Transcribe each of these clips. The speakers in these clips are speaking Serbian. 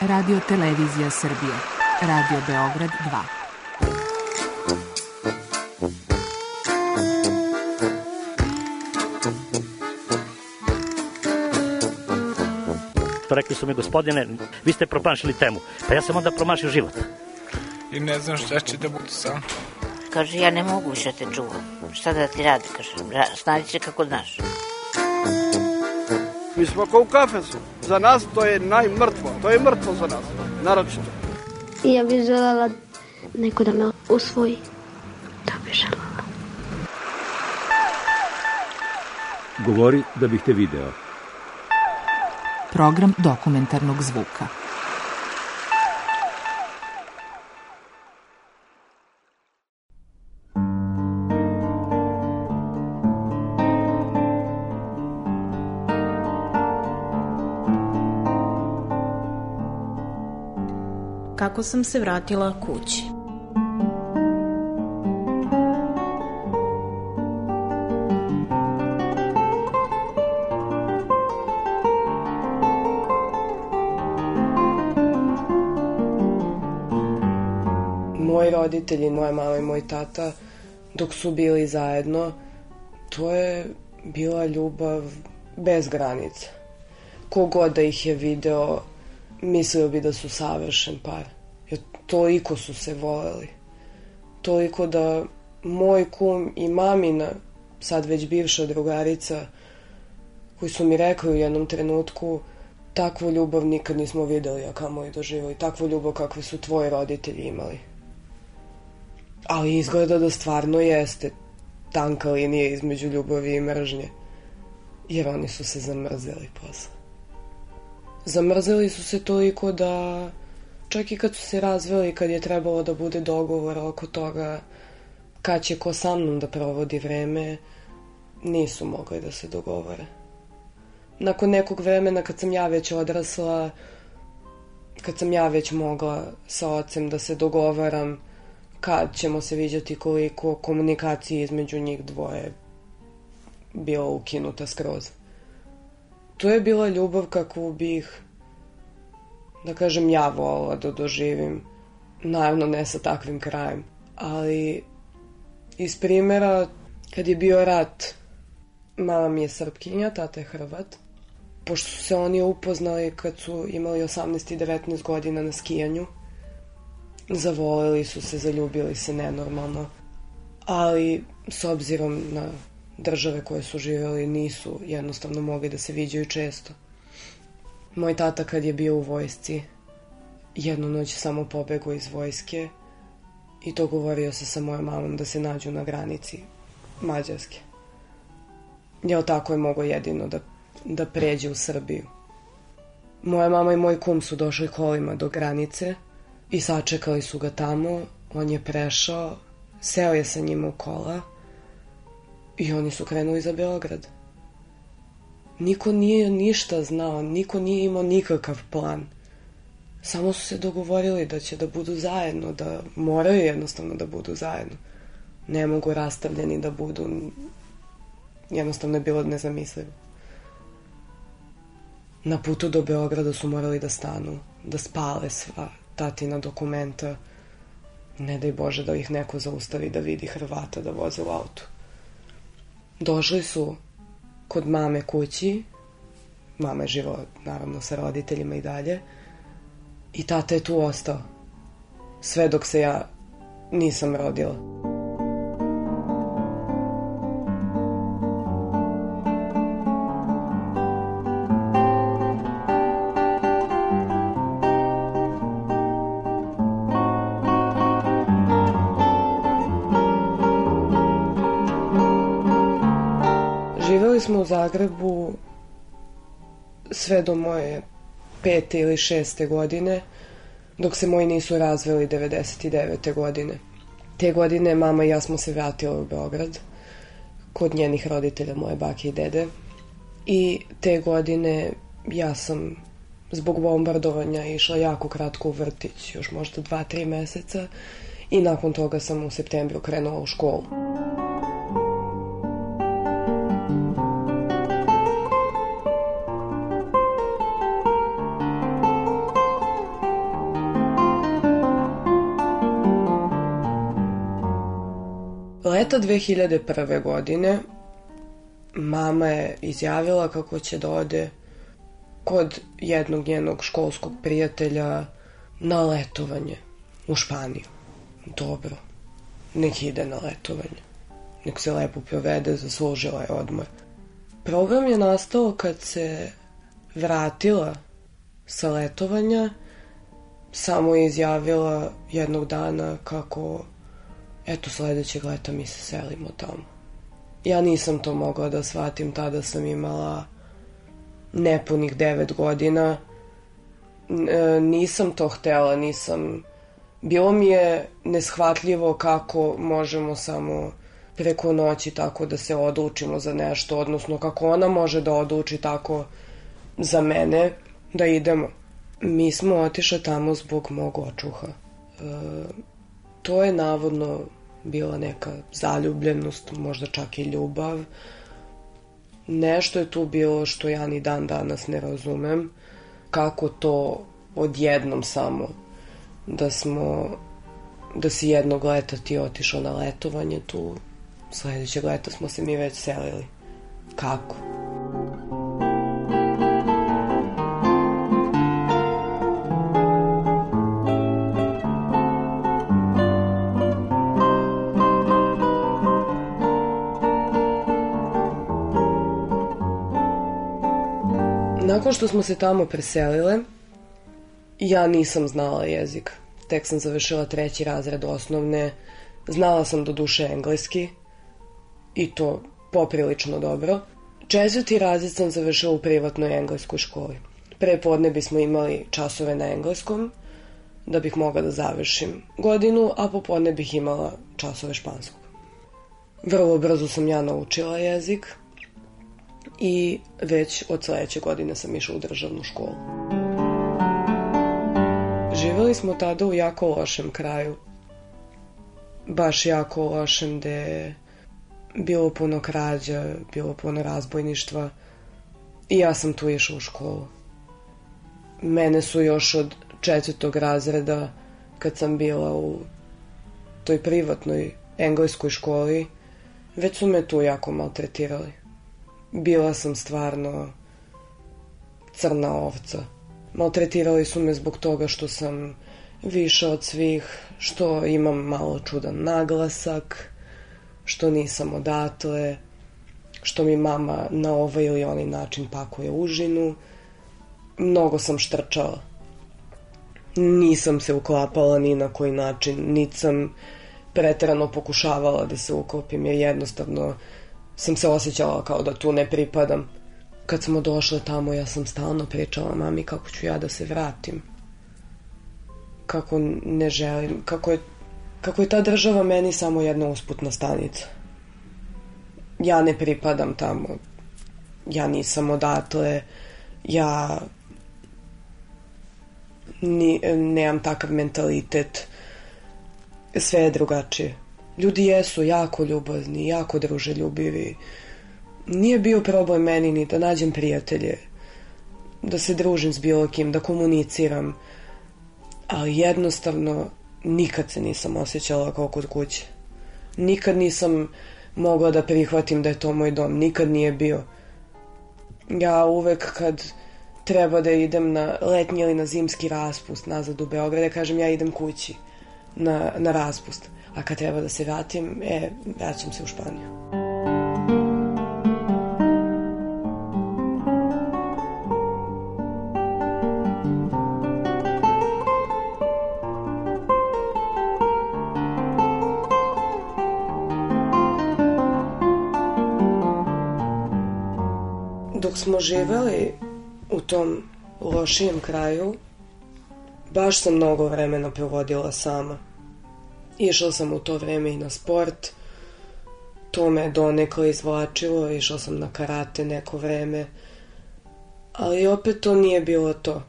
Radio Televizija Srbije. Radio Beograd 2. Rekli su mi, gospodine, vi ste promašili temu. Pa ja sam onda promašio život. I ne znam šta će da bude sam. Kaže, ja ne mogu više te čuvam. Šta da ti radi, kaže, snađi se kako znaš. Mi smo kao u kafesu. Za nas to je najmrtvo. To je mrtvo za nas. Naročito. I ja bih želela neko da me usvoji. To bih želela. Govori da bih te video. Program dokumentarnog zvuka. Kako sam se vratila kući. Moji roditelji, moja mama i moj tata, dok su bili zajedno, to je bila ljubav bez granica. Kogod da ih je video, mislio bi da su savršen par. Toliko su se voleli. Toliko da moj kum i mamina, sad već bivša drugarica, koji su mi rekli u jednom trenutku takvu ljubav nikad nismo videli, a kamo i doživali. Takvu ljubav kakve su tvoji roditelji imali. Ali izgleda da stvarno jeste tanka linija između ljubavi i mržnje. Jer oni su se zamrzeli posle. Zamrzeli su se toliko da čak i kad su se razveli, kad je trebalo da bude dogovor oko toga kad će ko sa mnom da provodi vreme, nisu mogli da se dogovore. Nakon nekog vremena kad sam ja već odrasla, kad sam ja već mogla sa ocem da se dogovaram kad ćemo se viđati koliko komunikacije između njih dvoje bila ukinuta skroz. To je bila ljubav kakvu bih, da kažem, ja volila da doživim. Naravno ne sa takvim krajem. Ali iz primjera, kad je bio rat, mama mi je srpkinja, tata je hrvat. Pošto su se oni upoznali kad su imali 18 i 19 godina na skijanju, zavolili su se, zaljubili se nenormalno. Ali, s obzirom na države koje su živjeli, nisu jednostavno mogli da se viđaju često. Moj tata kad je bio u vojsci, jednu noć samo pobegao iz vojske i dogovorio se sa mojom mamom da se nađu na granici Mađarske. Jel tako je mogo jedino da, da pređe u Srbiju. Moja mama i moj kum su došli kolima do granice i sačekali su ga tamo. On je prešao, seo je sa njima u kola i oni su krenuli za Beograd. Niko nije ništa znao, niko nije imao nikakav plan. Samo su se dogovorili da će da budu zajedno, da moraju jednostavno da budu zajedno. Ne mogu rastavljeni da budu. Jednostavno je bilo nezamislivo. Na putu do Beograda su morali da stanu, da spale sva tatina dokumenta. Ne daj Bože da ih neko zaustavi da vidi Hrvata da voze u autu. Došli su kod mame kući. Mama je živa, naravno, sa roditeljima i dalje. I tata je tu ostao. Sve dok se ja nisam rodila. Zagrebu sve do moje pete ili šeste godine, dok se moji nisu razveli 99. godine. Te godine mama i ja smo se vratili u Beograd, kod njenih roditelja, moje bake i dede. I te godine ja sam zbog bombardovanja išla jako kratko u vrtić, još možda dva, tri meseca. I nakon toga sam u septembru krenula u školu. Leta 2001. godine mama je izjavila kako će da ode kod jednog njenog školskog prijatelja na letovanje u Španiju. Dobro, nek ide na letovanje. Nek se lepo provede, zaslužila je odmor. Problem je nastao kad se vratila sa letovanja, samo je izjavila jednog dana kako eto sledećeg leta mi se selimo tamo. Ja nisam to mogla da shvatim, tada sam imala nepunih devet godina. E, nisam to htela, nisam... Bilo mi je neshvatljivo kako možemo samo preko noći tako da se odlučimo za nešto, odnosno kako ona može da odluči tako za mene da idemo. Mi smo otišli tamo zbog mog očuha. E, to je navodno bila neka zaljubljenost, možda čak i ljubav. Nešto je tu bilo što ja ni dan danas ne razumem. Kako to odjednom samo da smo da si jednog leta ti otišao na letovanje tu sledećeg leta smo se mi već selili. Kako? Nakon što smo se tamo preselile, ja nisam znala jezik. Tek sam završila treći razred osnovne. Znala sam do duše engleski i to poprilično dobro. Četvrti razred sam završila u privatnoj engleskoj školi. Pre podne bismo imali časove na engleskom, da bih mogla da završim godinu, a popodne bih imala časove španskog. Vrlo brzo sam ja naučila jezik, i već od sledeće godine sam išla u državnu školu. Živeli smo tada u jako lošem kraju. Baš jako lošem gde je bilo puno krađa, bilo puno razbojništva i ja sam tu išla u školu. Mene su još od četvrtog razreda kad sam bila u toj privatnoj engleskoj školi, već su me tu jako maltretirali bila sam stvarno crna ovca. Maltretirali su me zbog toga što sam više od svih, što imam malo čudan naglasak, što nisam odatle, što mi mama na ovaj ili onaj način pakuje užinu. Mnogo sam štrčala. Nisam se uklapala ni na koji način, niti sam pretrano pokušavala da se uklopim, jer jednostavno sam se osjećala kao da tu ne pripadam. Kad smo došle tamo, ja sam stalno pričala mami kako ću ja da se vratim. Kako ne želim, kako je, kako je ta država meni samo jedna usputna stanica. Ja ne pripadam tamo. Ja nisam odatle. Ja ni, nemam takav mentalitet. Sve je drugačije. Ljudi jesu jako ljubazni, jako druželjubivi. Nije bio problem meni ni da nađem prijatelje, da se družim s bilo kim, da komuniciram, ali jednostavno nikad se nisam osjećala kao kod kuće. Nikad nisam mogla da prihvatim da je to moj dom, nikad nije bio. Ja uvek kad treba da idem na letnji ili na zimski raspust nazad u Beograd, ja kažem ja idem kući na, na raspust a kad treba da se vratim, e, vraćam se u Španiju. Dok smo živeli u tom lošijem kraju, baš sam mnogo vremena provodila sama. Išla sam u to vreme i na sport. To me donekle izvlačilo. Išla sam na karate neko vreme. Ali opet to nije bilo to.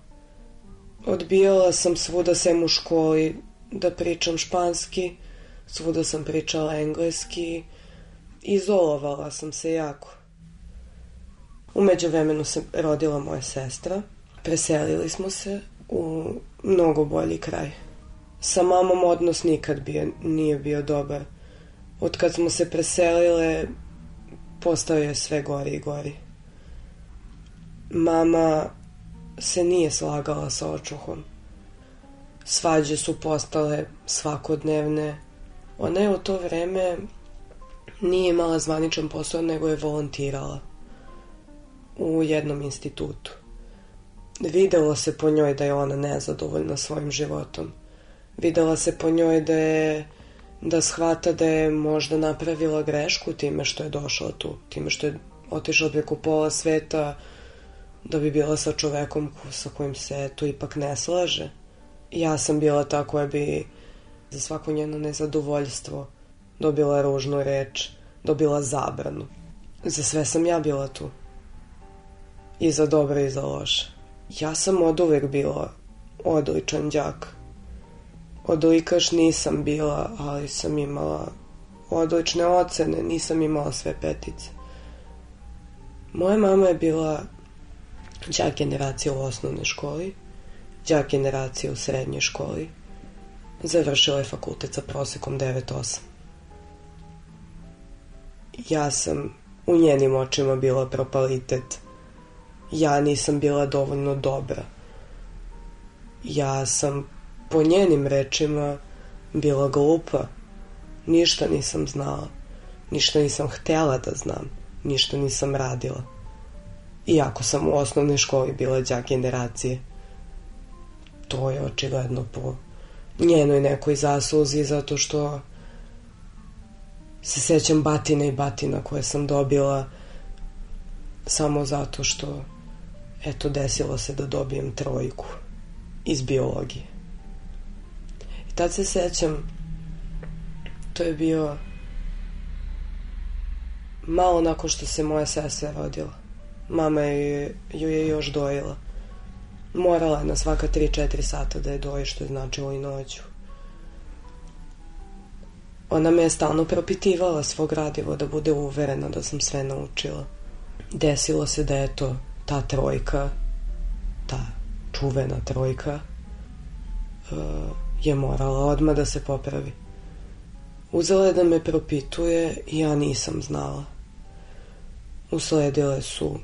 Odbijala sam svuda sem u školi da pričam španski. Svuda sam pričala engleski. Izolovala sam se jako. Umeđu vremenu se rodila moja sestra. Preselili smo se u mnogo bolji kraj. Sa mamom odnos nikad bio, nije bio dobar. Od kad smo se preselile, postao je sve gori i gori. Mama se nije slagala sa očuhom. Svađe su postale svakodnevne. Ona je u to vreme nije imala zvaničan posao, nego je volontirala u jednom institutu. Videlo se po njoj da je ona nezadovoljna svojim životom. Videla se po njoj da je da shvata da je možda napravila grešku time što je došla tu, time što je otišla preko pola sveta da bi bila sa čovekom sa kojim se tu ipak ne slaže. Ja sam bila ta koja bi za svako njeno nezadovoljstvo dobila ružnu reč, dobila zabranu. Za sve sam ja bila tu. I za dobro i za loše. Ja sam od uvek bila odličan đak. Odlikaš nisam bila, ali sam imala odlične ocene, nisam imala sve petice. Moja mama je bila đak generacija u osnovnoj školi, đak generacija u srednjoj školi. Završila je fakultet sa prosekom 9.8. Ja sam u njenim očima bila propalitet. Ja nisam bila dovoljno dobra. Ja sam po njenim rečima bila glupa. Ništa nisam znala. Ništa nisam htela da znam. Ništa nisam radila. Iako sam u osnovnoj školi bila đak generacije. To je očigledno po njenoj nekoj zasluzi zato što se sećam batina i batina koje sam dobila samo zato što eto desilo se da dobijem trojku iz biologije. Tad se sećam to je bio malo nakon što se moja sestra rodila. Mama je, ju je još dojela. Morala je na svaka 3-4 sata da je doji, što je značilo i noću. Ona me je stalno propitivala svog gradivo da bude uverena da sam sve naučila. Desilo se da je to ta trojka, ta čuvena trojka, uh, je morala odmah da se popravi. Uzela je da me propituje i ja nisam znala. Usledile su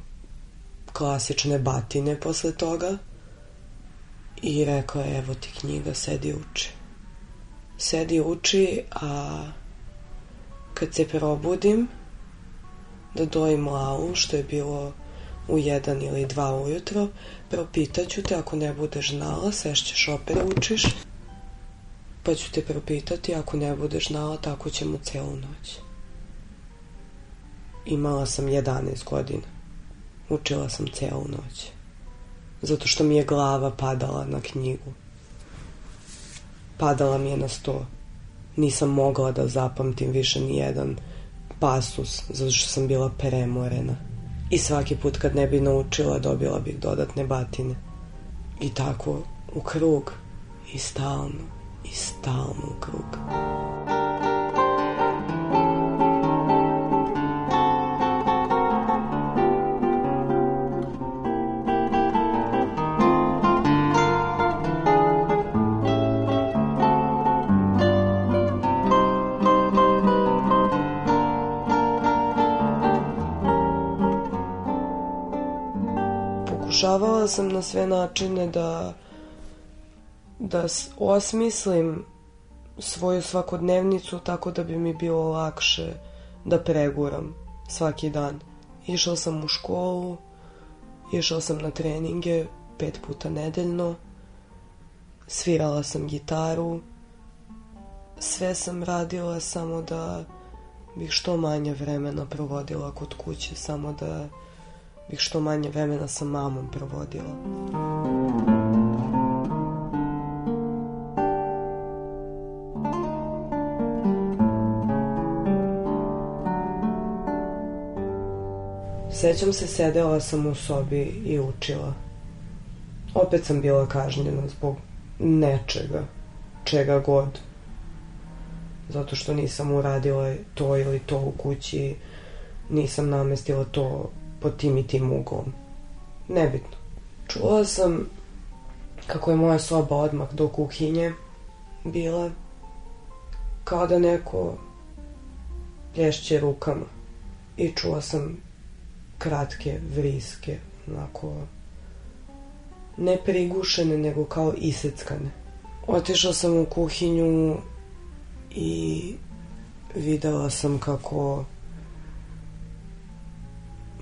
klasične batine posle toga i rekla je evo ti knjiga, sedi uči. Sedi uči, a kad se probudim da dojim lavu, što je bilo u jedan ili dva ujutro, propitaću te ako ne budeš znala, sešćeš opet da učiš, pa ću te propitati, ako ne budeš znala, tako ćemo celu noć. Imala sam 11 godina. Učila sam celu noć. Zato što mi je glava padala na knjigu. Padala mi je na sto. Nisam mogla da zapamtim više ni jedan pasus, zato što sam bila premorena. I svaki put kad ne bi naučila, dobila bih dodatne batine. I tako, u krug. I stalno, i stalno u krug. pokušavala sam na sve načine da da osmislim svoju svakodnevnicu tako da bi mi bilo lakše da preguram svaki dan. Išao sam u školu, išao sam na treninge pet puta nedeljno, svirala sam gitaru, sve sam radila samo da bih što manje vremena provodila kod kuće, samo da bih što manje vremena sa mamom provodila. Sećam se, sedela sam u sobi i učila. Opet sam bila kažnjena zbog nečega, čega god. Zato što nisam uradila to ili to u kući, nisam namestila to pod tim i tim uglom. Nebitno. Čula sam kako je moja soba odmah do kuhinje bila kao da neko plješće rukama. I čula sam kratke vriske, onako ne prigušene, nego kao iseckane. Otišla sam u kuhinju i videla sam kako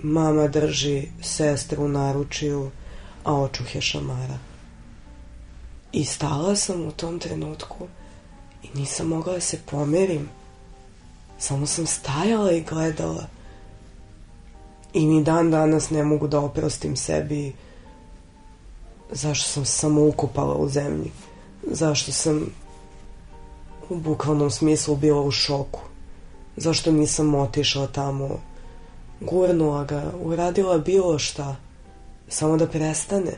mama drži sestru u naručiju, a očuh je šamara. I stala sam u tom trenutku i nisam mogla da se pomerim. Samo sam stajala i gledala. I ni dan danas ne mogu da oprostim sebi zašto sam samo ukopala u zemlji. Zašto sam u bukvalnom smislu bila u šoku. Zašto nisam otišla tamo, gurnula ga, uradila bilo šta, samo da prestane.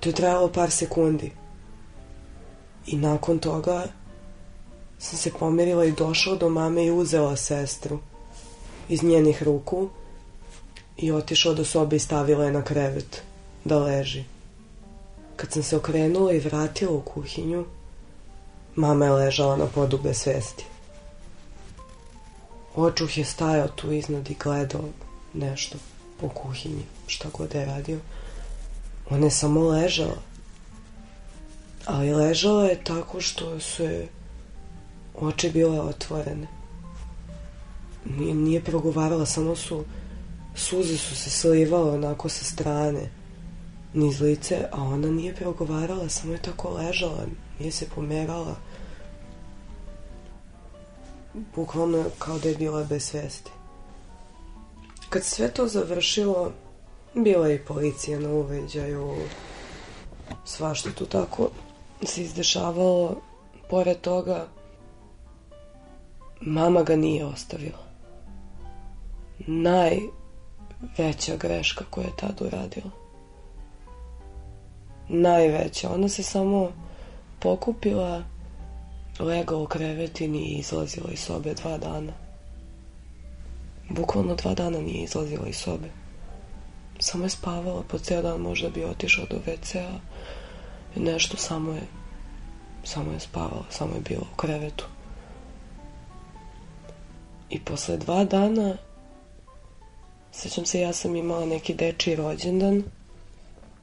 To je trajalo par sekundi. I nakon toga sam se pomerila i došla do mame i uzela sestru iz njenih ruku i otišla do sobe i stavila je na krevet da leži. Kad sam se okrenula i vratila u kuhinju, mama je ležala na podu bez svesti. Očuh je stajao tu iznad i gledao nešto po kuhinji, šta god je radio. Ona je samo ležala. Ali ležala je tako što su oči bile otvorene. Nije, nije progovarala, samo su suze su se slivale onako sa strane niz lice, a ona nije progovarala, samo je tako ležala, nije se pomerala. Bukvalno kao da je bila bez svesti. Kad sve to završilo, bila je i policija na uveđaju, svašta tu tako se izdešavalo. Pored toga, mama ga nije ostavila. Najveća greška koju je tad uradila. Najveća. Ona se samo pokupila, legla u krevetini i izlazila iz sobe dva dana. Bukvalno dva dana nije izlazila iz sobe. Samo je spavala po ceo dan, možda bi otišao do WC-a. Nešto samo je samo je spavala, samo je bila u krevetu. I posle dva dana sećam se ja sam imala neki dečiji rođendan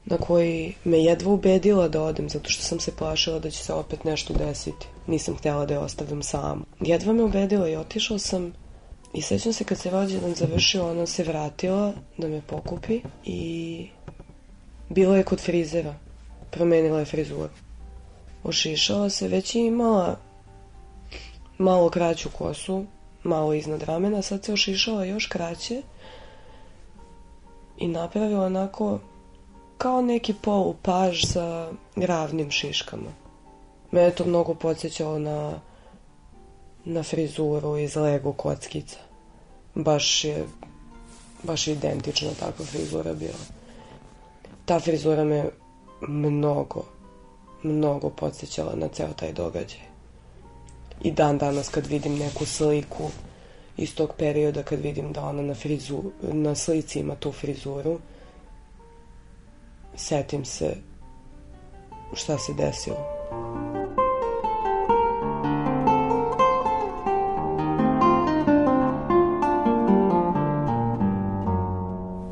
na koji me jedva ubedila da odem zato što sam se plašila da će se opet nešto desiti. Nisam htjela da je ostavim samu. Jedva me ubedila i otišla sam i sećam se kad se rođendan završio ona se vratila da me pokupi i bila je kod frizera. Promenila je frizuru. Ošišala se, već je imala malo kraću kosu, malo iznad ramena, sad se ošišala još kraće i napravila onako kao neki polupaž sa ravnim šiškama. Mene to mnogo podsjećalo na, na frizuru iz Lego kockica. Baš je, baš je identična takva frizura bila. Ta frizura me mnogo, mnogo podsjećala na ceo taj događaj. I dan danas kad vidim neku sliku iz tog perioda, kad vidim da ona na, frizu, na slici ima tu frizuru, setim se šta se desilo.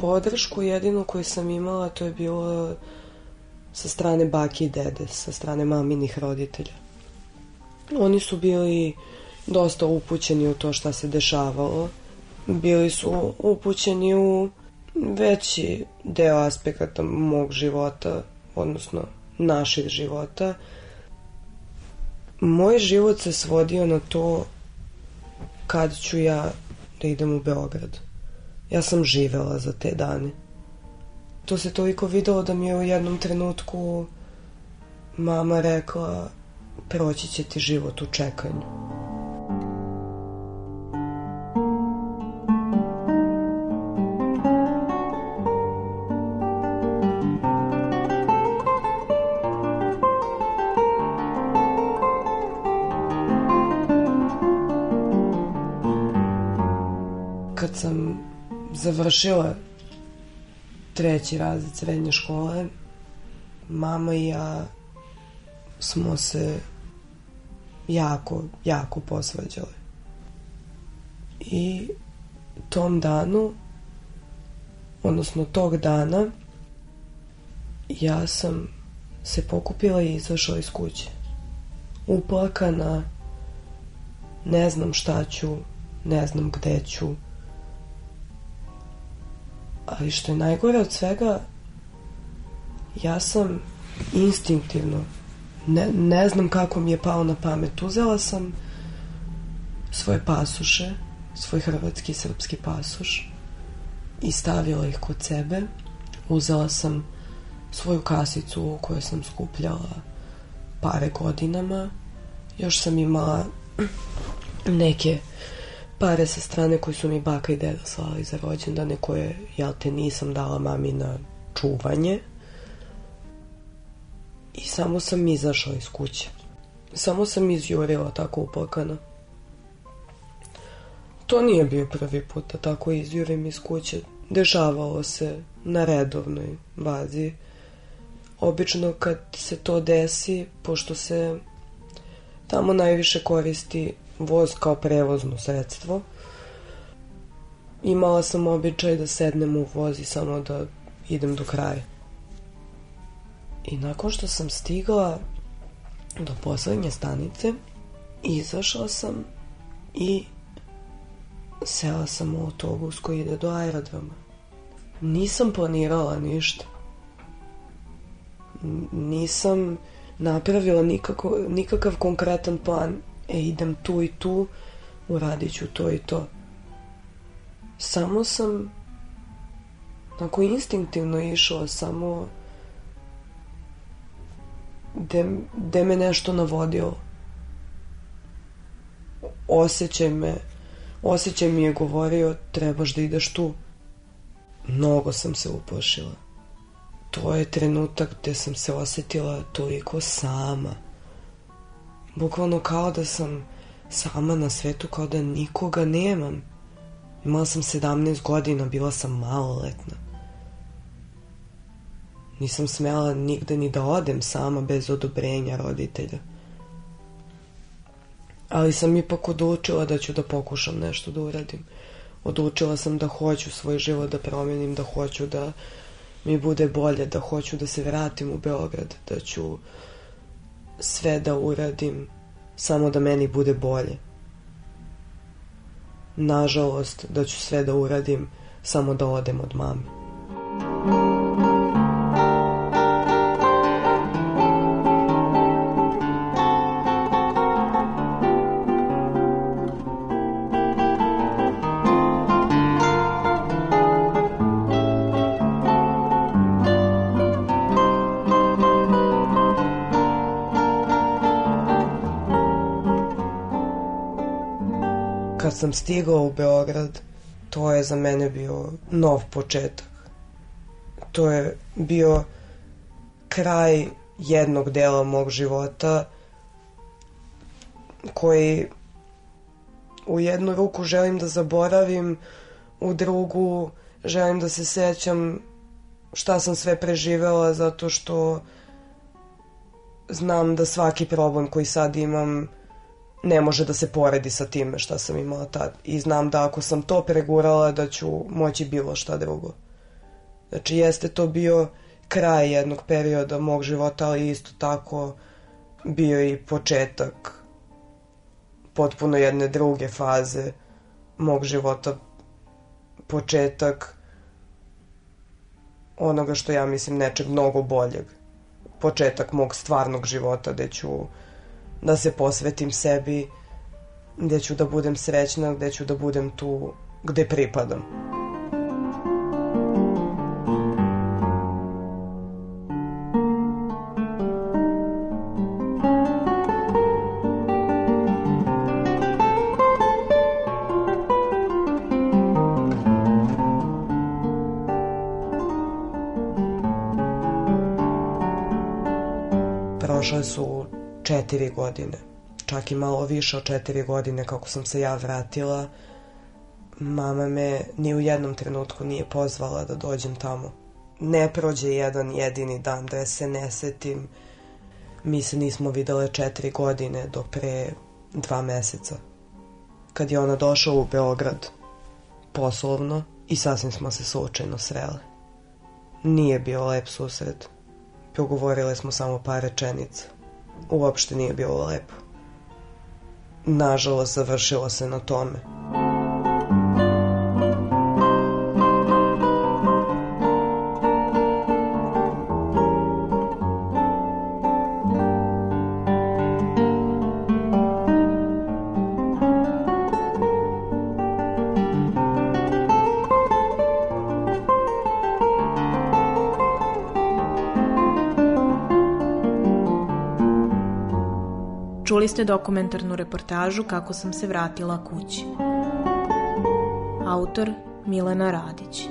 Podršku jedinu koju sam imala to je bilo sa strane baki i dede, sa strane maminih roditelja. Oni su bili dosta upućeni u to šta se dešavalo. Bili su upućeni u veći deo aspekata mog života, odnosno naših života. Moj život se svodio na to kad ću ja da idem u Beograd. Ja sam živela za te dane. To se toliko videlo da mi je u jednom trenutku mama rekla proći će ti život u čekanju. Završila treći razred srednje škole, mama i ja smo se jako, jako posvađali. I tom danu, odnosno tog dana, ja sam se pokupila i izašla iz kuće. Uplakana, ne znam šta ću, ne znam gde ću. Ali što je najgore od svega, ja sam instinktivno, ne, ne znam kako mi je pao na pamet, uzela sam svoje pasuše, svoj hrvatski i srpski pasuš i stavila ih kod sebe. Uzela sam svoju kasicu u kojoj sam skupljala pare godinama. Još sam imala neke pare sa strane koje su mi baka i deda slali za rođendane koje, jel te, nisam dala mami na čuvanje. I samo sam izašla iz kuće. Samo sam izjurila tako uplakana. To nije bio prvi put da tako izjurim iz kuće. Dešavalo se na redovnoj bazi. Obično kad se to desi, pošto se tamo najviše koristi voz kao prevozno sredstvo, imala sam običaj da sednem u voz i samo da idem do kraja. I nakon što sam stigla do poslednje stanice, izašla sam i sela sam u autobus koji ide do aerodroma. Nisam planirala ništa. Nisam napravila nikako, nikakav konkretan plan. E, idem tu i tu, uradit ću to i to. Samo sam tako instinktivno išla, samo gde, gde me nešto navodilo. Osjećaj me, osjećaj mi je govorio trebaš da ideš tu. Mnogo sam se uplašila. To je trenutak gde sam se osetila toliko sama. Bukvalno kao da sam sama na svetu, kao da nikoga nemam. Imala sam 17 godina, bila sam maloletna. Nisam smela nigde ni da odem sama bez odobrenja roditelja. Ali sam ipak odlučila da ću da pokušam nešto da uradim. Odlučila sam da hoću svoj život da promenim, da hoću da mi bude bolje, da hoću da se vratim u Beograd, da ću sve da uradim samo da meni bude bolje. Nažalost, da ću sve da uradim samo da odem od mame. Kad sam stigao u Beograd, to je za mene bio nov početak. To je bio kraj jednog dela mog života koji u jednu ruku želim da zaboravim, u drugu želim da se sećam šta sam sve preživela zato što znam da svaki problem koji sad imam ne može da se poredi sa time šta sam imala tad. I znam da ako sam to pregurala da ću moći bilo šta drugo. Znači jeste to bio kraj jednog perioda mog života, ali isto tako bio i početak potpuno jedne druge faze mog života. Početak onoga što ja mislim nečeg mnogo boljeg. Početak mog stvarnog života gde ću da se posvetim sebi, gde ću da budem srećna, gde ću da budem tu gde pripadam. Četiri godine, čak i malo više od četiri godine kako sam se ja vratila, mama me ni u jednom trenutku nije pozvala da dođem tamo. Ne prođe jedan jedini dan da se ne setim. Mi se nismo videle četiri godine do pre dva meseca. kad je ona došla u Beograd poslovno i sasvim smo se slučajno srele. Nije bio lep susret. Progovorile smo samo par rečenica. Uopšte nije bilo lepo. Nažalost, završilo se na tome. Čuli dokumentarnu reportažu Kako sam se vratila kući. Autor Milena Radić.